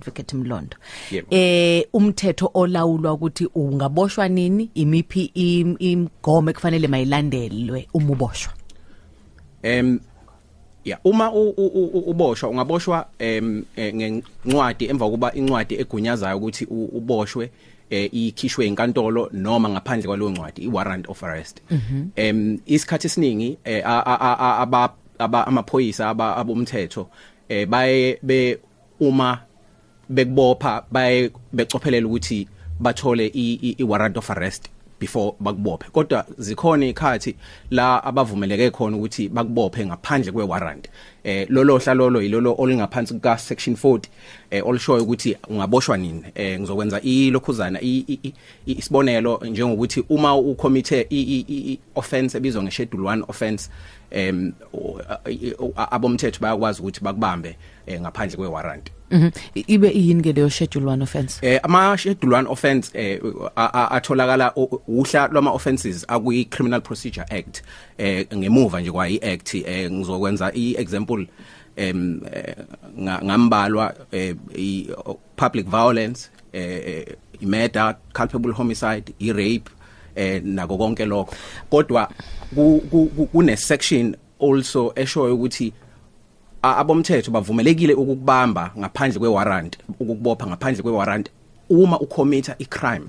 advocate Mlondo. Eh umthetho olawulwa ukuthi ungaboshwa nini imiphi im- imgomo ekufanele mayilandelwe uma uboshwa? Em ya uma uboshwa ungaboshwa em eh, ngencwadi emva kuba incwadi egunyazayo ukuthi uboshwe eh ikhishwe inkantolo noma ngaphandle kwaleyo ncwadi i-warrant of arrest. Em isikhathi esiningi eh, aba amaphoyisa abomthetho eh baye be uma bekubopha baye becophelela ukuthi bathole i- i i- warrant of arrest before bakubophe. Kodwa zikhona ikhathi la abavumeleke khona ukuthi bakubophe ngaphandle kwe warrant eh lolo hlalolo yilolo olingaphansi kuka section 40 eh olishoyo ukuthi ungaboshwa nini. Eh ngizokwenza ilokhuzana i- i- i- isibonelo njengokuthi uma ucommit i offense ebizwa nge schedule 1 offense em u- i- u- abomthetho bayakwazi ukuthi bakubambe eh, ngaphandle kwe warrant mhm. I- ibe yini ke leyo schedule 1 offense? Eh ama schedule 1 offense eh a- a- atholakala u- uhla lwama offenses akwi criminal procedure act. Eh ngemuva nje kwa i act eh ngizokwenza i example em eh, nga- ngambalwa eh i public violence eh i murder culpable homicide i rape eh nako konke lokho. Kodwa ku- ku- ku- kune section also eshoyo ukuthi a- abomthetho bavumelekile ukukubamba ngaphandle kwewarrant ukukubopha ngaphandle kwewarrant uma ucommita icrime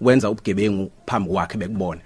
wenza ubugebengu phambi kwakhe bekubona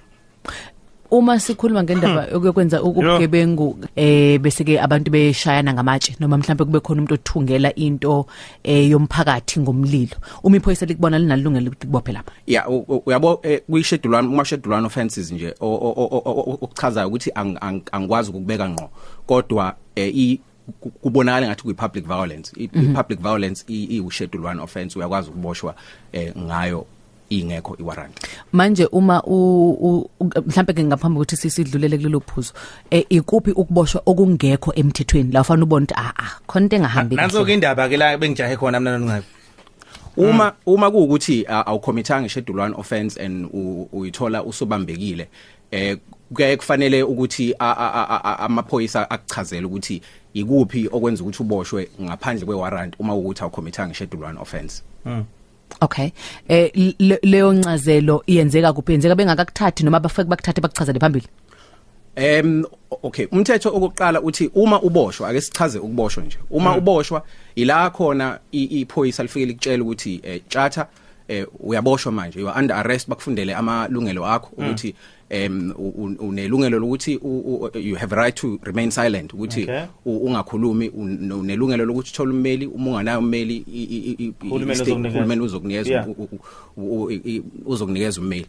uma sikhuluma ngendaba yokwenza ukugebengu eh bese ke abantu beshayana ngamatshe noma mhlawumbe kube khona umuntu othungela into eh yomphakathi ngomlilo uma iphoyisa likubona linalungelo ukuthi libophe lapha ya u- u- uyabo eh, kwi-schedule one uma schedule one offences nje o- o- o- o- o- okuchazayo ukuthi ang- ang- angikwazi ukubeka ngqo kodwa eh, i ku- kubonakala ngathi kuyi public violence i i- public violence i i schedule one offense uyakwazi ukuboshwa eh, ngayo ingekho iwarrant. Manje uma u- u- u- mhlambe ke ngaphambi ukuthi sisidlulele kulelo phuzo eh ikuphi ukuboshwa okungekho emthethweni? La ufana ubona ukuthi a a khona into engahambi nanso ke indaba ke la bengijahe khona mina nongabe uma uma kuukuthi awucommitanga schedule 1 offense and u- uyithola usobambekile eh kuyaye kufanele ukuthi a- a- a- a- amaphoyisa akuchazele ukuthi ikuphi okwenza ukuthi uboshwe ngaphandle kwewarrant uma ukuthi awucommitanga schedule 1 offense. Okay. Eh le- leyo ncazelo iyenzeka kuphi? Yenzeka bengakakuthathi noma bafike bakuthathe bakuchazele phambili? Em okay. Umthetho okokuqala uthi uma uboshwa ake sichaze ukuboshwa nje. Uma uboshwa ila khona i- iphoyisa lifike likutshela ukuthi eh, tjatha eh uyaboshwa manje you are under arrest bakufundele amalungelo akho ukuthi em u- u- unelungelo lokuthi u- u- you have a right to remain silent ukuthi Okay. u- ungakhulumi un- unelungelo lokuthi uthola ummeli uma unganayo ummeli i- i- i- i- Uhulumeni i- uzokunikeza. uhulumeni uzokunikeza Yeah. u- u- u- u- i- uzokunikeza ummeli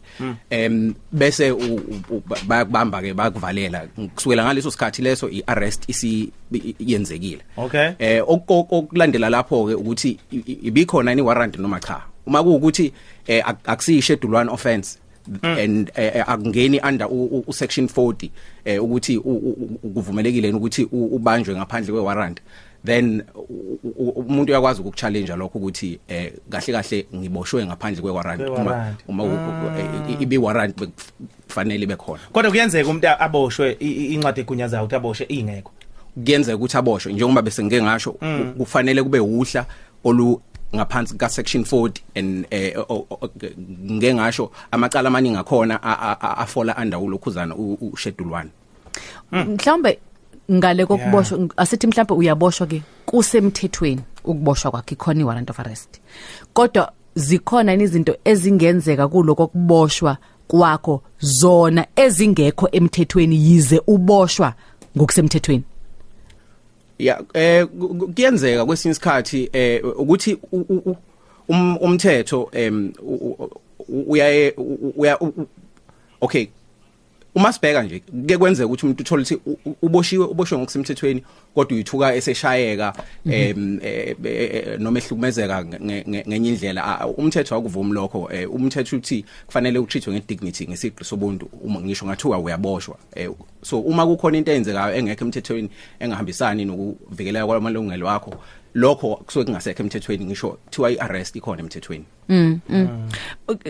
em bese u- u- u- bayakubamba ke bakuvalela kusukela ngaleso sikhathi leso iarrest isi i- yenzekile Okay. eh ok- ok- okulandela lapho ke ukuthi i- i- ibikhona ni warrant noma cha uma kuukuthi eh ak- akusiyi schedule 1 offense and eh, eh, akungeni under u- u- u section 40 eh ukuthi u- u- u- kuvumelekile yini ukuthi u- ubanjwe ngaphandle kwe warrant then u- u- umuntu uyakwazi ukuchallenge lokho ukuthi eh kahle kahle ngiboshwe ngaphandle kwe warrant uma Kwe-warrant. uma u- u- eh, ibe warrant kufanele bekhona kodwa kuyenzeka umuntu aboshwe i- i- incwadi egunyazayo ukuthi aboshwe ingekho. Kuyenzeka ukuthi aboshwe. Njengoba bese ngeke ngasho ku- kufanele kube uhla olu ngaphansi ka section 40 and eh o- o- ngeke ngasho amacala amaningi akhona a- a- a- afola under ulokhuzana u u- schedule 1 mhlawumbe ngale kokuboshwa ng- asithi mhlawumbe uyaboshwa ke kusemthethweni ukuboshwa kwakhe khona iwarrant of arrest. Kodwa zikhona izinto ezingenzeka kuloko kuboshwa kwakho zona ezingekho emthethweni yize uboshwa ngokusemthethweni? Ya eh ku- ku- kuyenzeka kwesinye isikhathi eh ukuthi u- u- u- um- umthetho em u- u- u- uyaye u- u- uya u- u- okay uma sibheka nje ke kwenzeka ukuthi umuntu uthola ukuthi uboshiwe uboshwe ngokusemthethweni kodwa uyithuka eseshayeka em eh, eh, noma ehlukumezeka nge- nge- ngenye indlela. Umthetho akuvumi lokho umthetho uthi kufanele utrithwe ngedignity ngesigqi sobuntu uma ngisho ngathiwa uyaboshwa so uma kukhona into eyenzekayo engekho emthethweni engahambisani nokuvikeleka kwamalungelo akho lokho kusuke kungasekho emthethweni ngisho kuthiwa iarrest ikhona emthethweni.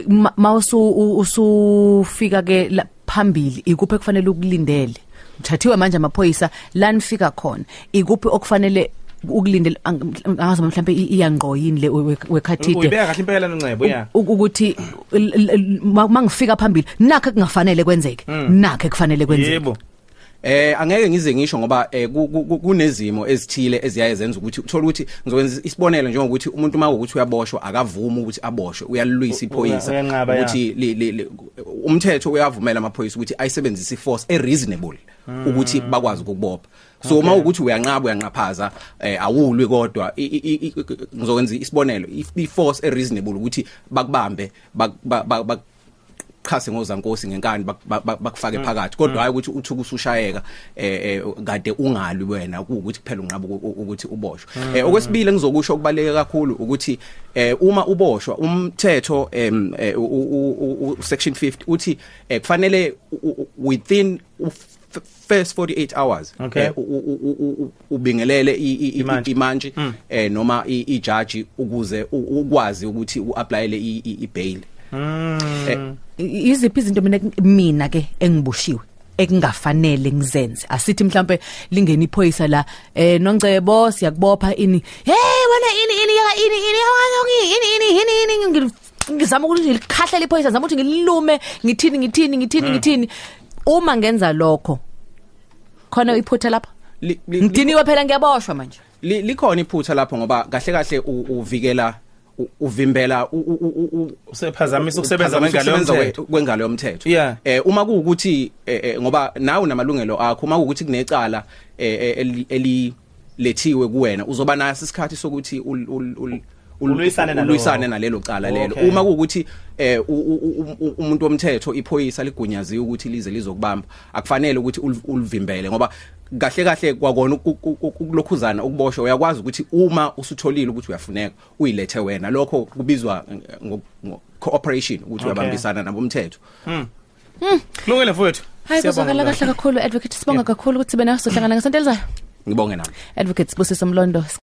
Ma- mawusu u- usufika ke phambili ikuphi ekufanele ukulindele? Uthathiwe manje amaphoyisa la nifika khona. Ikuphi okufanele ukulindela angazi mhlawumbe i- iyangqo yini le we- wekhathide uyibeka kahle impela noncebo ya u- ukuthi l- l- l- ma- mangifika phambili nakho kungafanele kwenzeke. Nakho kufanele kwenzeke. Yebo. Eh angeke ngize ngisho ngoba eh, ku- ku- ku- kunezimo ezithile eziyaye zenza ukuthi uthola ukuthi ngizokwenza isibonelo njengokuthi umuntu makuthi uyaboshwa akavumi ukuthi aboshwe uyalwisa iphoyisa Uya- uyanqaba, ya. ukuthi li- li- li- umthetho uyavumela amaphoyisa ukuthi ayisebenzise iforce ereasonable ukuthi bakwazi ukubopha so uma ukuthi uyanqaba uyanqaphaza eh, awulwi kodwa i- i- i- i- ngizokwenza isibonelo i- iforce ereasonable ukuthi bakubambe bak- bak- bak- bak- chase ngozankosi ngenkani bak- bak- bak- bakufake phakathi. Kodwa hayi ukuthi uthuka usushayeka eh eh, kade ungalwi wena ukuthi kuphela unqaba ukuthi uboshwe. Eh okwesibili engizokusho okubaleke kakhulu ukuthi eh uma uboshwa umthetho em eh, section 50 uthi kufanele within first 48 hours ubingelele Imantshi. noma ijaji ukuze ukwazi ukuthi uapplyele ibail. I- iziphi izinto mina mina ke engibushiwe ekungafanele ngizenze? Asithi mhlambe lingena iphoyisa la eh nongcebo siyakubopha ini. Hey wena ini ini yaka ini ini yaka ini ini ini ini. Ngi- ngizama ukuthi ngilikhahlela iphoyisa ngizama ukuthi ngililume ngithini ngithini ngithini ngithini. Uma ngenza lokho khona iphutha lapha? Ngidiniwe phela ngiyaboshwa manje? Li- likhona iphutha lapho ngoba kahle kahle uvikela uvimbela usephazamisa ukusebenza kwengalo kwengalo yomthetho. Eh uma kuukuthi eh, eh, ngoba nawe namalungelo akho uma kuukuthi kunecala eh, eli- elilethiwe kuwena uzoba naso isikhathi sokuthi Ulwisane nalo- ulwisane nalelo cala lelo. Okay. uma kuukuthi eh u- u- u- u- umuntu womthetho iphoyisa ligunyaziwe ukuthi lize lizokubamba akufanele ukuthi ul- ulivimbele ngoba kahle kahle kwakona uku- uku- uku- ukulokhuzana ukuboshwa uyakwazi ukuthi uma usutholile ukuthi uyafuneka uyilethe wena. Lokho kubizwa eh, ngo ngo- cooperation ukuthi Okay. uyabambisana nabomthetho kulungile mfowethu hayi Siyabonga. kuzwakala kahle kakhulu advocate sibonga kakhulu ukuthi bena sohlangana ngesonto elizayo. Ngibonge nami. Advocate sibusiso mlondo